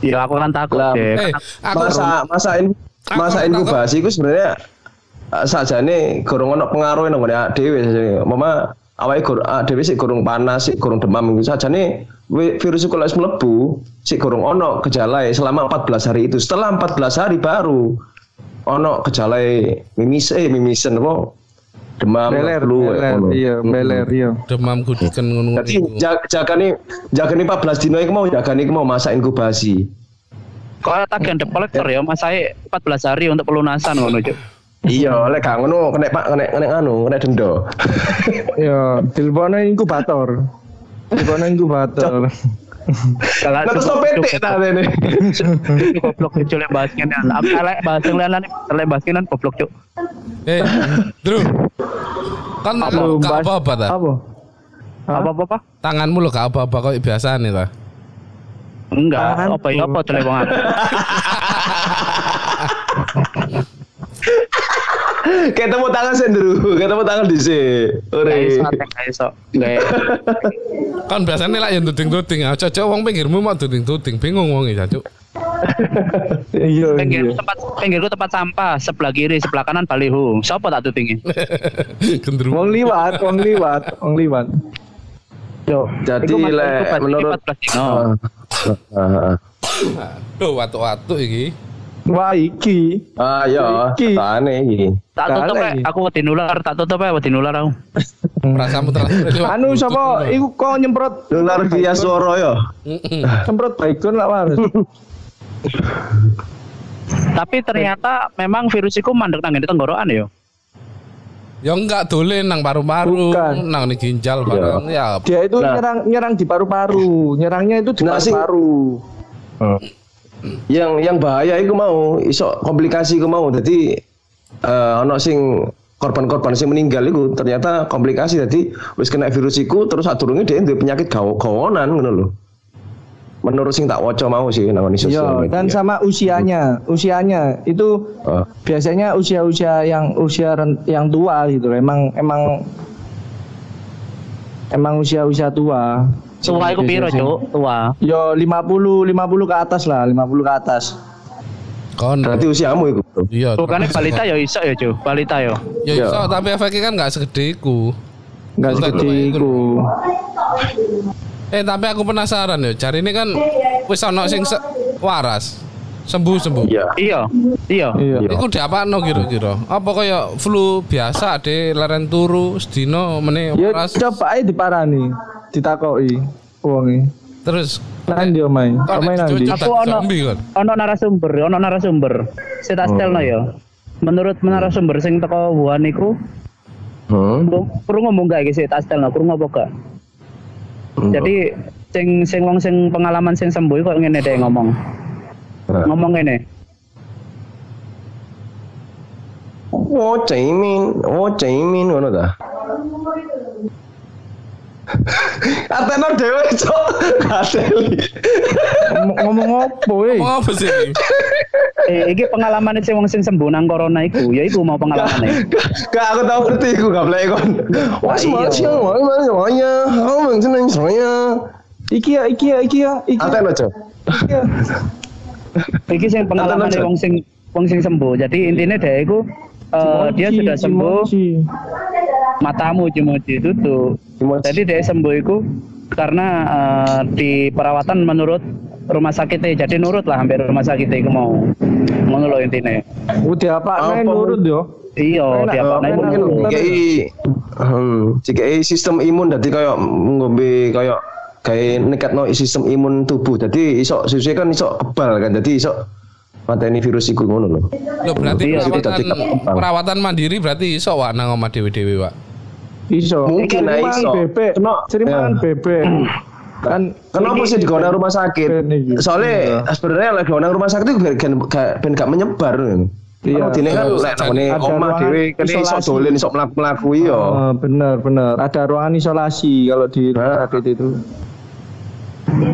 S2: Ya aku kan takut
S3: Lah.
S4: Eh, aku
S3: Masa masa in, masa
S4: Aku-
S3: inkubasi itu sebenarnya eh, sajane gorong ono pengaruh nang ngene dhewe sajane. Mama awake gur awake dhewe sik gorong panas, sik gorong demam iku sajane wi- virus iku lek wis mlebu sik gorong ono gejalae selama 14 hari itu. Setelah 14 hari baru ono gejalae mimis eh mimisen apa demam
S5: Beler,
S3: flu
S5: iya, beler, iya.
S4: demam kudikan ngono
S3: Jadi ja- jagani jagani 14 dino iku mau jagani iku mau masa inkubasi.
S2: Kalau tagihan debt collector ya, masa 14 hari untuk pelunasan ngono, Cuk.
S3: Iya, lek gak ngono kena Pak kena kena anu, kena denda.
S5: Iya, teleponnya inkubator. Teleponnya inkubator.
S2: Kalau
S3: Lah terus petik ta rene.
S2: goblok Cuk lek bahas kene. Aku lek bahas yang lain lek bahas kene goblok, Cuk.
S4: Eh, Drew. Kan
S5: Lu
S4: gak apa-apa ta?
S5: Apa? Hah?
S2: Apa?
S4: Tanganmu lo gak apa-apa kok biasa nih ta.
S2: Enggak, apa ya apa tuh aku.
S3: Ketemu tangan sendiri, ketemu tangan dhisik.
S2: Gak
S3: Ore.
S4: Kan biasanya lah yang duding-duding. Ah, cocok wong pinggirmu mau duding-duding. Bingung wong ya, Cuk.
S5: Iya,
S2: pinggirku
S5: iya.
S2: tempat pinggirku tempat sampah sebelah kiri sebelah kanan baliho siapa tak tutingi
S4: Gendruwo.
S5: Wong liwat, wong liwat, wong liwat.
S2: yo
S3: Jadi lek menurut
S2: iki 14 dino.
S3: Ah, ah,
S4: Aduh, watu-watu iki.
S5: Wah, iki.
S3: ah. Ya,
S5: Iki.
S3: tane iki.
S2: tak tutup
S5: Kale.
S2: ya aku wedi nular tak tutup ya wedi nular aku
S4: Rasamu transfer lewat
S5: Anu sapa iku kok nyemprot
S3: Dolar via suara ya.
S5: Semprot baygon lah Mas.
S2: tapi ternyata memang virus itu mandek nang tenggorokan ya
S4: Ya enggak dolen nang paru-paru, nang nih ginjal barang. Ya,
S5: Dia itu
S3: Nah.
S5: nyerang nyerang di paru-paru, nyerangnya itu di
S3: Nah,
S5: paru-paru.
S3: Yang yang bahaya iku mau iso komplikasi iku mau. Jadi eh ono sing korban-korban sing meninggal iku ternyata komplikasi jadi wis kena virus iku terus sadurunge dia duwe penyakit gaw gawonan ngono lho. Menurut sing tak waca mau sih nang
S5: Iya,
S3: sosial media.
S5: dan sama usianya, usianya itu
S3: Ah.
S5: biasanya usia-usia yang usia yang tua gitu. Emang emang emang usia-usia tua.
S2: Tua iku piro cuk tua
S5: Yo 50 50 ke atas lah, 50 ke atas.
S4: kon.
S3: Berarti usiamu iku. Bro.
S4: Iya.
S2: bukannya balita ya iso ya cuk balita ya
S4: Ya iso, tapi efeknya kan enggak segede iku.
S5: Enggak segede iku.
S4: Eh, tapi aku penasaran ya. Cari ini kan wis ono sing se- waras. Sembuh-sembuh.
S3: Iya.
S2: iya iya
S5: Iya.
S3: Iya.
S4: Iku diapakno kira-kira? Apa kaya flu biasa de leren turu sedina meneh
S5: Ya
S4: waras.
S5: coba aja diparani, ditakoki wonge.
S4: Terus
S5: Nang nang ndi?
S4: cucu
S2: Aku ono-
S4: kan.
S2: ono narasumber ono narasumber saya tak setelno ya menurut narasumber sing teko Wuhan iku
S3: Hmm.
S2: kurang ngomong gak sih tak setelno kurang apa gak jadi sing sing wong sing pengalaman sing sembuh kok ngene deh ngomong
S3: Nah.
S2: ngomong ngene
S3: Oh, caimin, oh caimin ngono ta. Ateno dhewe cok. Ateli.
S5: Ngomong- ngomong opo eh?
S4: Oh, apa sih? ini?
S2: Eh, iki pengalaman sing wong sing sembuh nang corona iku, ya iku mau pengalaman
S3: Gak aku tahu ngerti aku gak boleh kon. Wah
S2: iya.
S3: semuanya, mana semuanya, kamu seneng semuanya.
S5: Iki ya, iki ya, iki ya, iki.
S3: Aten aja.
S5: Iki ya.
S2: Iki sing pengalaman wong sing wong sing sembuh. Jadi intinya dia iku eh, dia sudah sembuh, matamu cimoci tutup.
S3: Cimoci.
S2: Jadi dia sembuh iku karena eh, di perawatan menurut rumah sakitnya. Jadi nurut lah hampir rumah sakitnya iku mau. Ngono lho intine.
S5: Udah apa
S3: Apa,
S5: nih nurut yo.
S2: Iya,
S5: Enak,
S2: dia apa
S5: enak,
S2: nurut.
S3: jika sistem imun jadi kayak ngombe kayak kayak nekat no sistem imun tubuh. Jadi iso susu kan iso kebal kan. Jadi iso mateni virus iku ngono lho.
S4: Lo berarti
S2: Iya,
S4: perawatan, perawatan mandiri berarti iso wak nang omah dewe-dewe wak.
S5: Iso.
S3: Mungkin
S5: Sering
S3: lah
S5: mangan
S3: iso.
S5: Bebek.
S3: Cuma-
S5: Sering
S3: ya.
S5: mangan bebek. Kan
S3: Kenapa sih di rumah sakit? Soalnya sebenarnya lagi di rumah sakit itu ben gak menyebar.
S5: Iya.
S3: Iya, dene kan
S4: Iya,
S3: lek
S4: ada
S3: nang
S5: ruangan
S3: omah dhewe kene iso
S5: isolasi.
S3: dolen iso mlaku-mlaku iya.
S5: Oh, bener bener. Ada ruangan isolasi kalau di rumah
S3: Nah.
S5: sakit itu.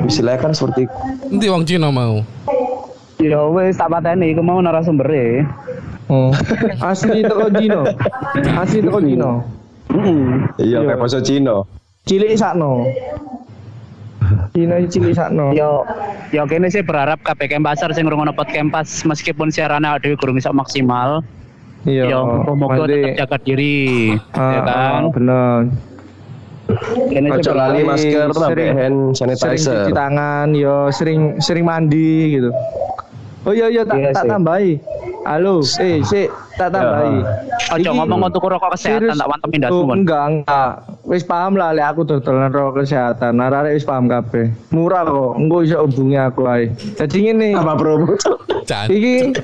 S3: Istilahnya kan seperti
S4: Nanti wong Cina mau.
S2: Ya wis tak pateni iku mau narasumbere.
S5: Oh. Asli teko Cino. Asli teko Cino.
S2: Heeh.
S3: iya kayak bahasa Cina.
S5: Cilik sakno. Iki cilik sakno.
S2: Yo yo kene sih berharap KPK Pasar sing ngrungokno podcast meskipun siarannya dhewe gurung iso maksimal.
S5: Iya.
S2: Yo moga
S5: Berarti-
S2: tetap jaga diri, ya
S5: Ah,
S2: kan?
S5: ah, bener.
S3: Ojo lali masker
S5: sering-
S3: hand
S5: Sering
S3: sanitizer.
S5: cuci tangan, yo sering sering mandi gitu. Oh iya iya tak,
S2: Iya
S5: tak tambahi. Halo, eh sik tak tambahi.
S2: Ojo ngomong tuku rokok kesehatan tak wantem ndasmu.
S5: Oh,
S2: Mon.
S5: enggak enggak. Wis paham lah lek aku dodolan rokok kesehatan. Arek wis paham kabeh. Murah kok. Engko iso hubungi aku ae. Jadi ngene.
S3: Apa bro?
S5: Iki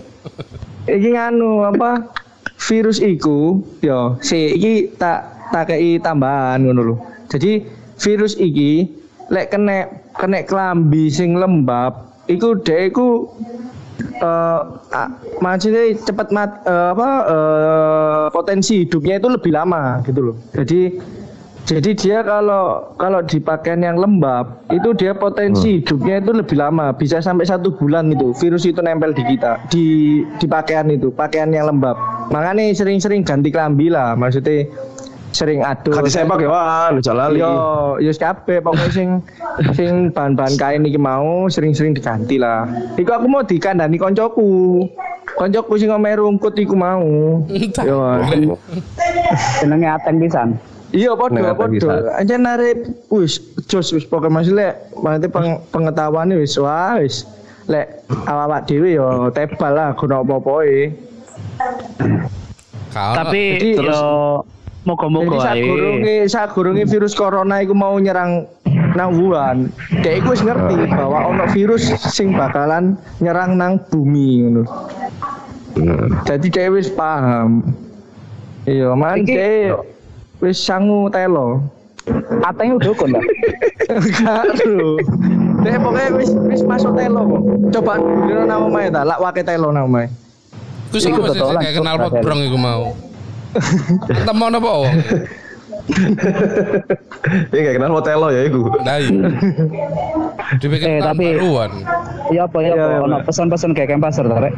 S5: iki nganu apa virus iku yo si iki tak tak kei tambahan ngono lho jadi virus iki lek kena kena klambi sing lembab iku dhek iku eh ah, maksudnya cepat mat eh, apa eh, potensi hidupnya itu lebih lama gitu loh. Jadi jadi dia kalau kalau di pakaian yang lembab itu dia potensi hidupnya itu lebih lama bisa sampai satu bulan itu virus itu nempel di kita di di pakaian itu pakaian yang lembab. Makanya sering-sering ganti kelambi lah maksudnya sering adus
S3: Kati sepak ya wah, ojo lali.
S5: Yo, yo kabeh pokoknya sing sing bahan-bahan kain iki mau sering-sering diganti lah. Iku aku mau dikandani koncoku. Koncoku sing omahe rungkut iku mau. Yo.
S2: Jenenge ateng pisan.
S5: Iya
S3: Nek
S5: padha. Aja narik wis jos wis pokoke Mas lek maksudnya peng, pengetahuan wis wah wis lek awak dhewe yo tebal lah guna apa-apa e.
S2: Tapi
S5: Jadi
S2: yo moga-moga ae.
S5: sagurunge sagurunge virus corona iku mau nyerang nang Wuhan, dek iku wis ngerti bahwa ono virus sing bakalan nyerang nang bumi ngono. Jadi dek wis paham. Iya, man dek wis sangu telo.
S2: Atenge dukun ta.
S5: Karo. Dek pokoknya wis wis masuk telo kok. Coba dulu nama mae ta, lak wake telo nama mae.
S4: Ku kayak kenal pot brong iku mau. Antem mau napa wong?
S3: Iya kayak kenal hotel lo ya iku.
S4: Lah iya. Dibikin
S2: Eh, tapi-
S4: baruan.
S2: Ya apa ya
S5: Iya,
S2: apa
S5: iya,
S2: ono pesan-pesan kayak pasar ta rek.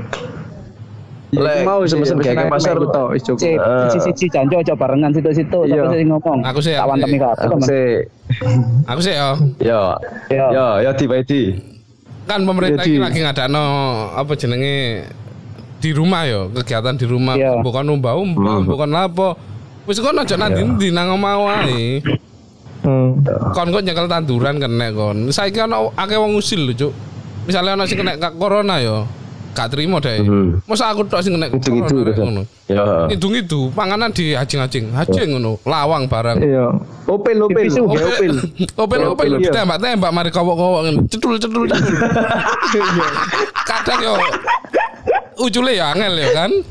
S3: Lek,
S5: mau sih,
S3: kayak pasar.
S5: tok wis cukup.
S3: Ah.
S2: siji-siji janjo aja barengan situ-situ
S5: Iya.
S2: tapi sing ngomong.
S4: Aku sih,
S2: tak
S4: aku
S2: wantem
S4: sih.
S2: iki
S3: Aku sih
S4: Aku sih ya.
S3: yo
S2: Yo.
S3: yo yo di.
S4: Kan pemerintah ini lagi ngadakno apa jenenge di rumah yo, kegiatan di rumah
S2: Iya.
S4: bukan umbah-umbah,
S3: Hmm.
S4: bukan apa. Wis kon aja nanti nang omah wae.
S5: Hmm.
S4: Kon kok nyekel tanduran kena kon. Saiki ana akeh wong usil lho, Cuk. Misalnya ana sing kena corona yo, gak terima deh.
S3: Mhm.
S4: Masa aku tok sing kena
S3: Itu itu
S4: ngono.
S3: Yo.
S4: Hidung itu panganan di hajing-hajing, hajing ngono, lawang barang.
S5: Iya. Opel opel opel. opel.
S4: Opel opel
S5: Iya.
S4: tembak mari kowok-kowok ngene. Cedul cedul. Kadang yo ujule ya angel ya kan.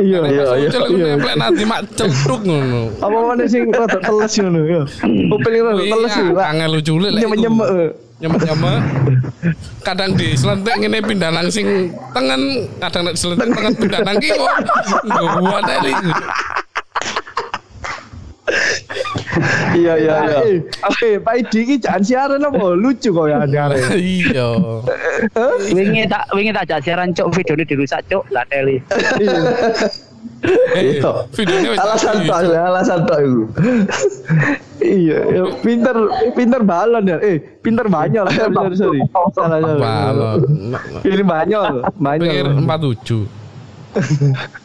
S5: Iya.
S3: Iya, iya.
S4: Ujule ku nemplek nanti mak celduk ngono.
S5: Apa mana sing rada teles ngono ya. Opel ini rada teles
S4: Iya,
S5: ya,
S4: angel ujule lek.
S5: Nyemek-nyemek. eh.
S4: Nyemek-nyemek. Kadang di selentik ngene pindah nang sing tengen, kadang nek selentik tengen pindah nang kiwa. Gua iki.
S3: Iya iya iya.
S5: Eh, eh, Pak Idi iki jangan siaran apa lucu kok ya siaran.
S4: Iya.
S2: wingi tak wingi tak ajak siaran cuk videone dirusak cuk lah teli
S4: Eh,
S3: Iya. Alasan
S4: tadi.
S3: tok, alasan tok iku.
S5: Iya, ya, pinter pinter balon ya. Eh, pinter banyol. Sorry, sorry. Salah salah.
S4: Balon.
S5: Ini banyol,
S4: Pikir
S5: banyol.
S4: 47.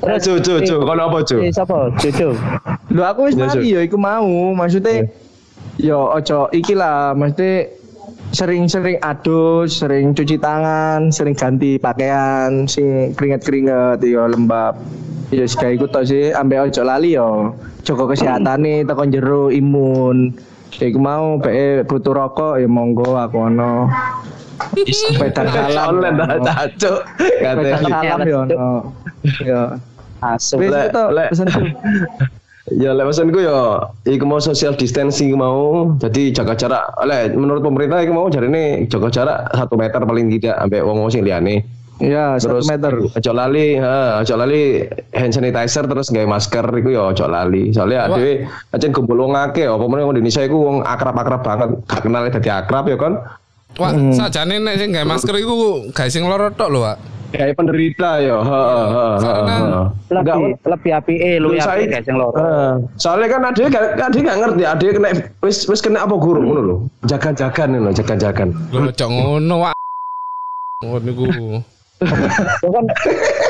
S2: terus
S3: Cu cu cu, kono apa cu?
S2: eh sapa cucu
S5: Lho aku wis
S3: Ya,
S5: mari ya iku mau. Maksudnya yo ojo iki lah, maksudnya sering-sering adus, sering cuci tangan, sering ganti pakaian, sing keringet-keringet yo lembab. Ya sik iku tok sih, ambek ojo lali yo. Jaga kesehatane teko jero imun. Ya iku mau be butuh rokok ya monggo aku ono. Sepeda salam.
S3: Online dah cacuk.
S5: Sepeda
S3: Kate.
S5: salam yo ono. Ya.
S2: Asu
S5: Wis
S3: Lek-. Ya lek pesanku ya iku mau social distancing mau jadi jaga jarak. Lek menurut pemerintah iku mau jarine jaga jarak satu meter paling tidak ambek wong-wong sing liyane.
S5: Ya, satu
S3: Terus
S5: meter.
S3: Ojo lali, ha, ojo lali hand sanitizer terus gawe masker iku ya ojo lali. Soalnya
S4: Wah.
S3: dhewe aja kumpul wong akeh apa meneh wong Indonesia iku wong akrab-akrab banget. Gak kenal dadi akrab ya kan.
S4: Wah, sajane nek sing gawe masker iku gawe sing loro tok lho, Pak.
S3: Kayak penderita ya, heeh heeh
S2: lebih lebih api eh lu ya guys yang loro
S3: soalnya kan ada gak ada gak ngerti, ada kena wis wis kena apa guru ngono lho. Jaga-jagan ngono, jaga-jagan.
S4: Lho cok ngono, Pak. Ngono niku.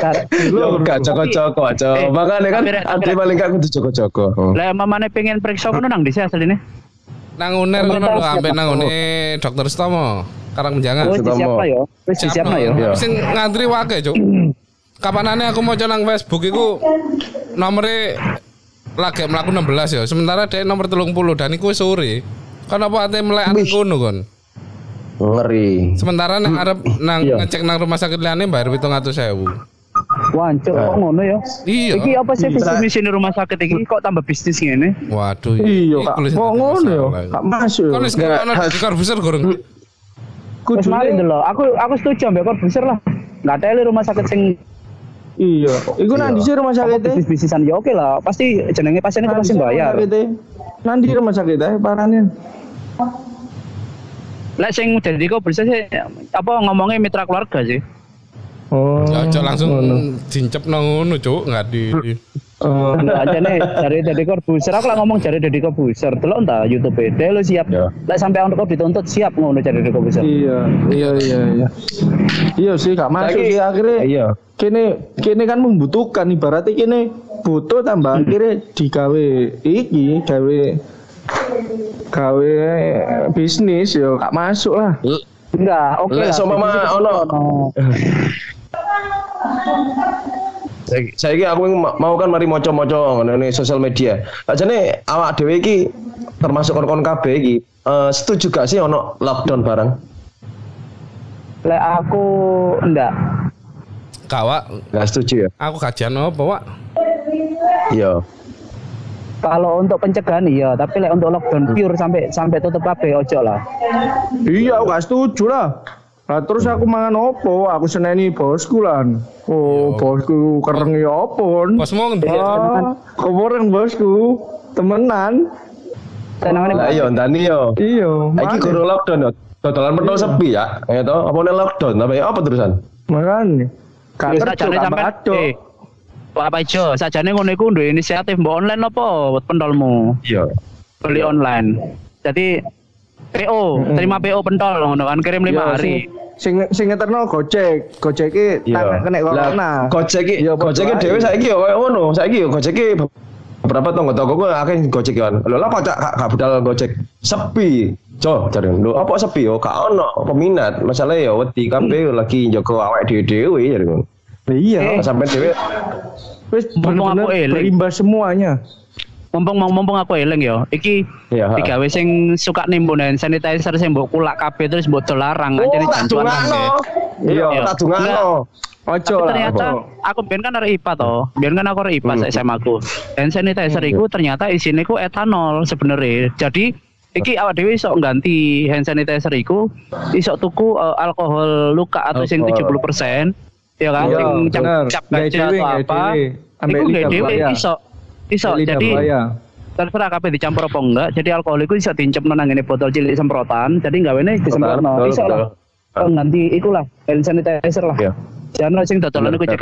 S2: Kan
S3: Yo gak joko-joko aja.
S2: Eh,
S3: Makanya kan ada paling gak kudu joko-joko.
S2: Lah mamane pengen periksa kono nang dhisik asline
S4: Nang uner ngono lho, ampe nang ngene Dokter Stomo. Karang menjangan.
S3: Sutomo.
S2: disiapno yo wis disiapno yo
S3: Iya.
S4: Sing ngantri wake, Cuk. Kapanane aku mau nang Facebook iku nomere lagi melaku 16 ya. Sementara dia nomor 30 dan iku wis sore. Kan apa ate melek ate kono kon.
S3: Ngeri.
S4: Sementara nek arep nang
S2: Iya.
S4: ngecek nang rumah sakit liyane bayar 700.000.
S2: Wancuk kok ngono yo
S4: Iya.
S2: iki apa sih visi misi rumah sakit iki kok tambah bisnis ngene
S4: Waduh.
S5: Iya, Kak.
S4: tulisan
S5: Kok ngono ya? Kak masuk.
S4: Kon wis ngono di goreng.
S2: wis mari ndelok aku aku setuju ambek korbuser lah nggak teli rumah sakit sing
S5: Iya. Iku nang di rumah sakit
S2: bisnis bisnisan ya oke lah pasti jenenge pasien itu pasti bayar
S5: Nanti rumah sakit eh parahnya.
S2: Lek sing jadi kok bisa sih apa ngomongnya mitra keluarga sih.
S5: Oh.
S4: Ya aja langsung dincep nang ngono, Cuk, enggak di
S5: Oh.
S2: Nah, aja nih dari dari korbuser aku lah ngomong dari dari korbuser delok entah YouTube dia lu siap.
S3: Ya.
S2: Lek sampai untuk dituntut siap ngono dari dari korbuser.
S5: Iya, iya, iya, iya. Iya sih, gak masuk
S3: Lagi-
S5: sih akhirnya.
S3: Iya.
S5: Kini, kini kan membutuhkan ibaratnya kini butuh tambah akhirnya digawe iki, gawe gawe bisnis yo gak masuk lah.
S2: Enggak, oke
S3: Lek
S2: lah.
S3: so mama
S2: bisnis itu
S3: ono Saiki saiki aku ma- mau kan mari ngono nih sosial media. Ajane awak dhewe iki termasuk kon-kon kabeh iki eh, setuju gak sih ono lockdown bareng?
S2: Lek aku enggak.
S4: Kawak,
S3: Gak setuju ya?
S4: aku kajian apa, Pak?
S3: Iya.
S2: Kalau untuk pencegahan iya, tapi lek untuk lockdown pure sampai sampai tutup kabeh ojo lah.
S5: Iya, aku gak setuju lah. Lah terus aku mangan opo? Aku seneni bosku lah. Oh, bosku kereng ya opo?
S4: Bosmu ngendi?
S5: Ah, kemarin bosku temenan.
S2: Senengane
S3: Lah iya ndani yo.
S5: Iya,
S3: Iki guru lockdown yo. Dodolan pentol sepi ya. Ya toh, apa nih lockdown apa ya apa terusan?
S5: kerja,
S2: sakjane
S5: gak
S2: sampean
S5: badok.
S2: eh Pak Paijo, sakjane ngono iku duwe inisiatif mbok online apa buat pentolmu?
S3: Iya.
S2: Beli online. Jadi PO, terima PO pentol ngono kan kirim lima
S5: Iya,
S2: hari.
S5: Sing sing sing ngeterno Gojek. Gojek iki
S3: Iya.
S5: tangan kena corona.
S3: Gojek iki,
S5: Iya,
S3: Gojek iki dhewe saiki yo koyo ngono. Saiki yo Gojek iki beberapa tonggo-tonggo gue akeh Gojek kan. Lho lah apa cak gak budal Gojek sepi. Co, cari lho apa sepi yo gak ono peminat. Masalahnya yo wedi kabeh lagi njogo awake dhewe-dhewe jare ngono.
S5: Iya,
S3: Sampai dhewe
S5: wis berimbas semuanya.
S2: Mumpung mumpung aku eling yo, iki
S3: Iya, ha.
S2: digawe sing suka nimbun hand sanitizer sing mbok kulak kabeh terus mbok dolarang
S3: Oh,
S2: jancuan
S3: dungakno.
S2: kabeh.
S3: Iya,
S2: Iya.
S3: tak dungakno.
S5: Ojo lah.
S2: ternyata aku biar kan arek IPA toh, biar kan aku arek IPA
S3: Hmm.
S2: hmm. SMA aku. Hand sanitizer iku ternyata isinya ku etanol sebenarnya. Jadi iki awak dhewe iso ngganti hand sanitizer iku iso tuku eh, alkohol luka atau sing
S3: Alkohol.
S2: 70%. Ya kan,
S5: Iya,
S2: sing cap cap
S5: Gawe
S2: gajah
S5: dhewe,
S2: atau apa. Iku gawe dhewe
S5: buaya.
S2: iso. Iso
S5: Lidah
S2: jadi
S5: buaya.
S2: terserah kabeh dicampur apa enggak. Jadi alkohol itu bisa diincepno nang ngene botol cilik semprotan. Jadi gawene disemprotno. Iso lah.
S3: betul.
S2: Oh, ikulah hand sanitizer lah.
S3: Iya.
S2: Jangan sing dodolan iku cek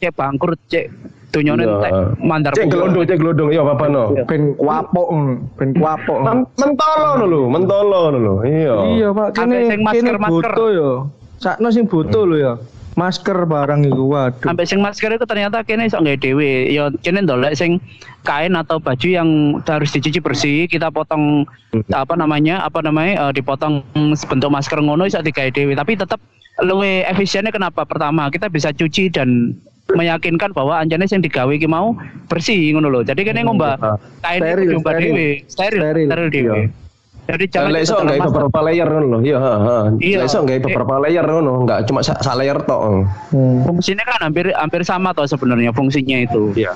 S2: cek bangkrut cek dunyane
S3: Iya.
S2: entek mandar
S3: Cek gelondong, cek gelondong. Iya, apa no?
S5: Ben kuapok, ben kuapok. ngono.
S3: Men- Mentolo lho, mentolo lho. Iya.
S5: Iya, Pak. Kene
S2: sing masker- masker.
S5: butuh yo. Sakno sing butuh lho ya. Masker barang iku waduh.
S2: sampai sing masker itu ternyata kene iso nggawe dhewe. Ya kene ndolek sing kain atau baju yang harus dicuci bersih, kita potong apa namanya? Apa namanya? eh, dipotong sebentuk masker ngono iso digawe dhewe. Tapi tetap luwe efisiennya kenapa? Pertama, kita bisa cuci dan meyakinkan bahwa anjane sing digawe iki mau bersih ngono lho. Jadi kene ngombak kain
S5: Steril,
S2: itu diubah
S5: steril.
S2: dhewe, steril,
S5: Steril.
S2: steril dhewe. Jadi jangan
S3: Lek iso
S2: kita
S3: nggak
S2: masker.
S3: beberapa layer ngono lho. Iya, heeh.
S2: Iya.
S3: Lek iso nggak beberapa layer ngono, enggak cuma sa, sa layer tok.
S5: Hmm.
S2: fungsinya kan hampir hampir sama toh sebenarnya fungsinya itu.
S3: Iya.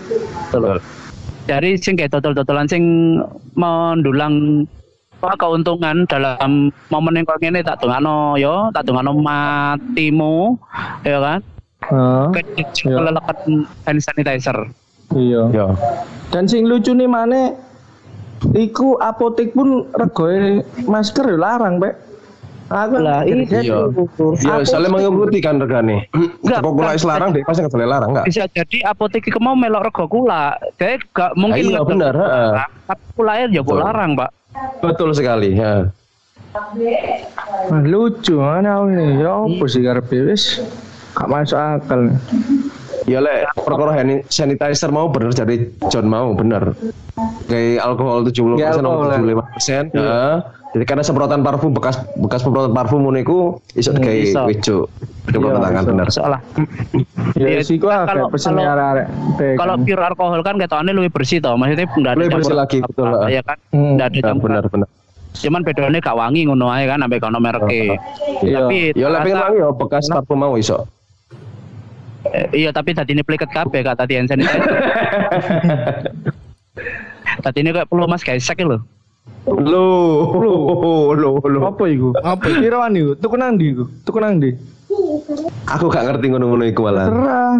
S3: Betul.
S2: dari sing kayak total-totalan sing mendulang apa keuntungan dalam momen yang kau ini tak dongano yo tak dongano matimu ya kan
S5: Heeh.
S2: kecil kelelekat hand sanitizer
S5: Iya.
S3: Iya.
S5: Dan sing lucu nih mana Iku apotek pun regoe masker ya larang, Pak. Aku
S2: Lah,
S5: jadi-
S3: iya. Ya, soalnya mengikuti kan regane.
S2: Enggak,
S3: Kok kula
S2: bukan.
S3: larang deh, pasti boleh larang enggak?
S2: bisa jadi apotek itu mau melok rego kula dia gak mungkin
S3: iya, benar, heeh.
S2: tapi kula ya
S3: Betul.
S2: larang pak
S3: Betul sekali. Ya.
S5: Wah, lucu mana ini. Ya apa sih karepe wis gak masuk akal.
S3: Ya lek perkara hand sanitizer mau bener jadi John mau bener. Kayak alkohol 70%
S5: Ya, alkohol,
S3: 75%. Heeh. Jadi karena semprotan parfum bekas bekas semprotan parfum ngono iku iso
S2: Hmm,
S3: kayak
S2: iso.
S3: wejo. Semprotan tangan
S5: iso.
S3: bener.
S2: soalnya
S5: Ya
S2: Iya,
S5: sih gua
S2: kalau- kalau-
S5: arek-arek. teh
S2: kalau
S5: kan.
S2: pure alkohol kan ketoknya lebih bersih toh maksudnya enggak ada
S3: Lebih bersih lagi, betul, heeh.
S2: ya kan
S5: Hmm.
S2: enggak ada
S3: Ya,
S2: campuran
S3: bener bener.
S2: cuman bedanya gak wangi ngono ae kan sampai kono mereke
S5: Iya.
S2: tapi
S3: Ya lek pengen
S2: ternyata-
S3: wangi ya bekas parfum mau iso.
S2: Eh, iya tapi tadi ini pliket kabeh kak tadi hand sanitizer tadi ini kayak perlu mas guys sakit loh
S3: Loh, loh, loh, loh.
S5: Apa iku?
S4: Apa
S5: Apa Piroan iku? Tuku nang ndi iku? Tuku nang ndi?
S3: Aku gak ngerti ngono-ngono iku malah.
S5: Terah.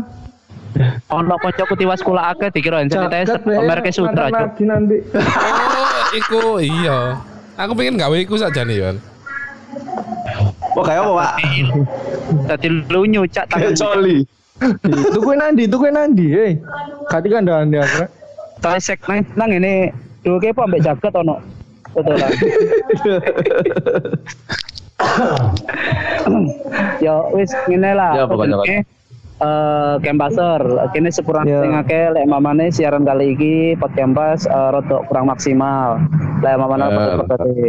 S2: ono kocokku tiwas kula akeh dikira hand sanitizer mereke sutra
S5: nanti.
S4: Oh, iku iya. Aku pengen gawe iku saja nih, Yon.
S3: Oh kayak apa, Pak?
S2: tadi lu nyucak
S3: Kayak
S2: tangan
S3: coli.
S5: Tuku nang ndi? Tuku nang ndi? Eh. Kati kandhane aku.
S2: Tasek nang nang ini dua kepo ambek jaket ono betul lah ya wis ngene lah
S3: Ya,
S2: apa
S3: pokoknya,
S2: eh kempaser kini sepurang
S5: Ya.
S2: sing akeh lek mamane siaran kali iki pot kempas eh, rada kurang maksimal. Lek mamane
S3: Ya,
S2: apa berarti.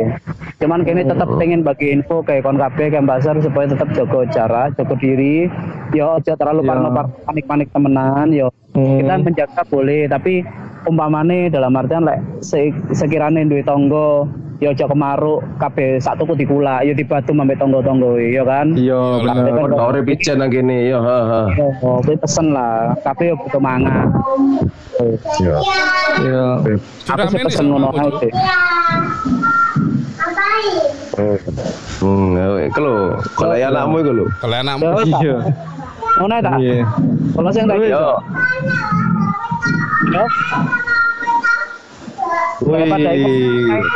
S2: Cuman kini tetap pengen bagi info kayak kon kabeh kempaser supaya tetap jaga jarak jaga diri. Yo aja terlalu parno panik-panik temenan yo.
S5: Hmm.
S2: kita menjaga boleh tapi umpamane dalam artian lek se sekirane duwe tonggo ya aja kemaruk kabeh sak tuku dikula ya dibatu ambek tonggo-tonggo ya kan
S5: Iya bener.
S3: Kau urip pijen nang kene, ya, ha ha.
S2: Oh, kuwi pesen lah. Kabeh yo butuh mangan.
S3: Ya.
S5: Iya.
S2: Aku
S4: Curamen
S2: sih pesen ngono ae.
S3: Hmm, iku lho, kalau ya anakmu iku lho.
S4: Kalau anakmu
S2: Yo.
S5: Iya.
S2: Ngono tak.
S5: Iya.
S2: Kalau sing tak
S3: Yo.
S2: yo.
S3: Wih,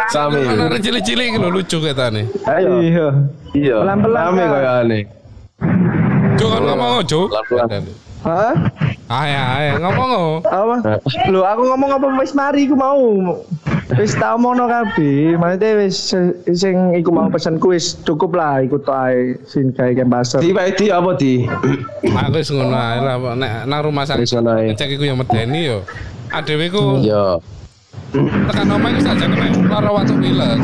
S3: sami.
S4: anak cilik-cilik lho lucu ketane.
S3: Ayo.
S5: Iya.
S3: Iya.
S5: Pelan-pelan, Kak.
S3: koyo ane.
S4: Cuk kan ngomong Cuk.
S3: Pelan-pelan.
S5: Hah?
S4: Ayo ayo ngomong.
S5: Apa? Lho aku ngomong apa wis mari iku mau. Wis tak omongno kabeh. Maksudnya wis sing iku mau pesenku wis cukup lah ikut ae sing gawe kempaser.
S3: Di Pak Edi apa di?
S4: Aku wis ngono ae lah nek nang rumah sakit. Cek iku yang medeni yo. Adewe ku
S3: Yo.
S4: Tekan omah iku sajane mek lara watu pilek.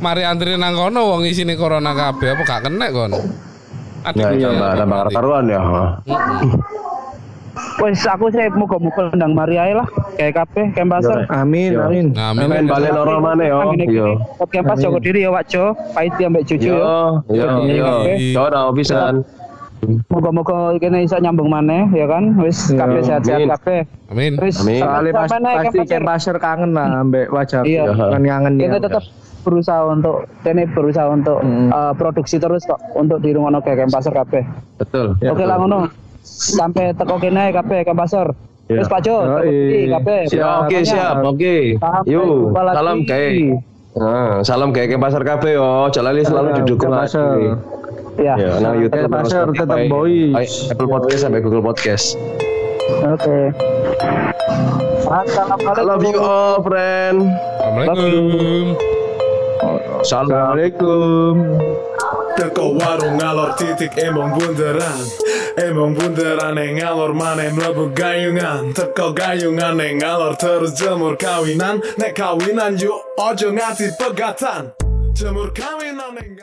S4: Mari antri nang kono wong isine corona kabeh apa gak kena kon.
S3: Ya,
S4: Adewe
S3: tambah tambah karuan ya.
S2: Wis aku sih muga-muga ndang mari ae lah. Kayak kabeh kempaser.
S5: Amin,
S3: Iya.
S5: amin.
S4: Nah,
S3: Main
S4: amin.
S3: balik normal mana yo. Yo.
S2: Kempas jaga diri ya, Wak Jo. Pahit ambek cucu
S3: Yo,
S2: yo.
S3: yo, yo. No pisan.
S2: Moga-moga kene iso nyambung maneh ya kan. Wis
S5: Iya,
S2: kabeh sehat-sehat
S3: amin.
S2: kabeh.
S4: Amin.
S2: Wis.
S5: Soalnya pas, pasti
S2: kempaser.
S5: kempaser kangen lah ambek wajah.
S2: Iya.
S5: Kan kangen ya.
S2: kita tetap berusaha untuk ini berusaha untuk
S5: Mm.
S2: eh, produksi terus kok untuk di rumah kayak pasar kabeh.
S3: Betul.
S5: Ya,
S2: Oke lah ngono. Sampai teko kene kabeh ke pasar. Terus Pak Jo, kabeh.
S5: Siap.
S3: Ya, oke siap, oke. Yuk, salam kayak. Nah, salam kayak ke pasar kafe yo. Jalali selalu didukung
S5: ke
S3: lagi.
S5: pasar.
S2: Ya.
S3: Ya, nah YouTube
S5: Tetap pasar, tetap boys.
S3: Apple Podcast sampai Google Podcast.
S2: Oke.
S3: I love you all, friend.
S4: Assalamualaikum.
S3: Salam.
S5: Assalamualaikum.
S1: Teko warung ngalor titik emong bunderan Emong bunderan yang ngalor mana mlebu gayungan Teko gayungan yang ngalor terus jemur kawinan Nek kawinan yuk ojo ngati pegatan Jemur kawinan yang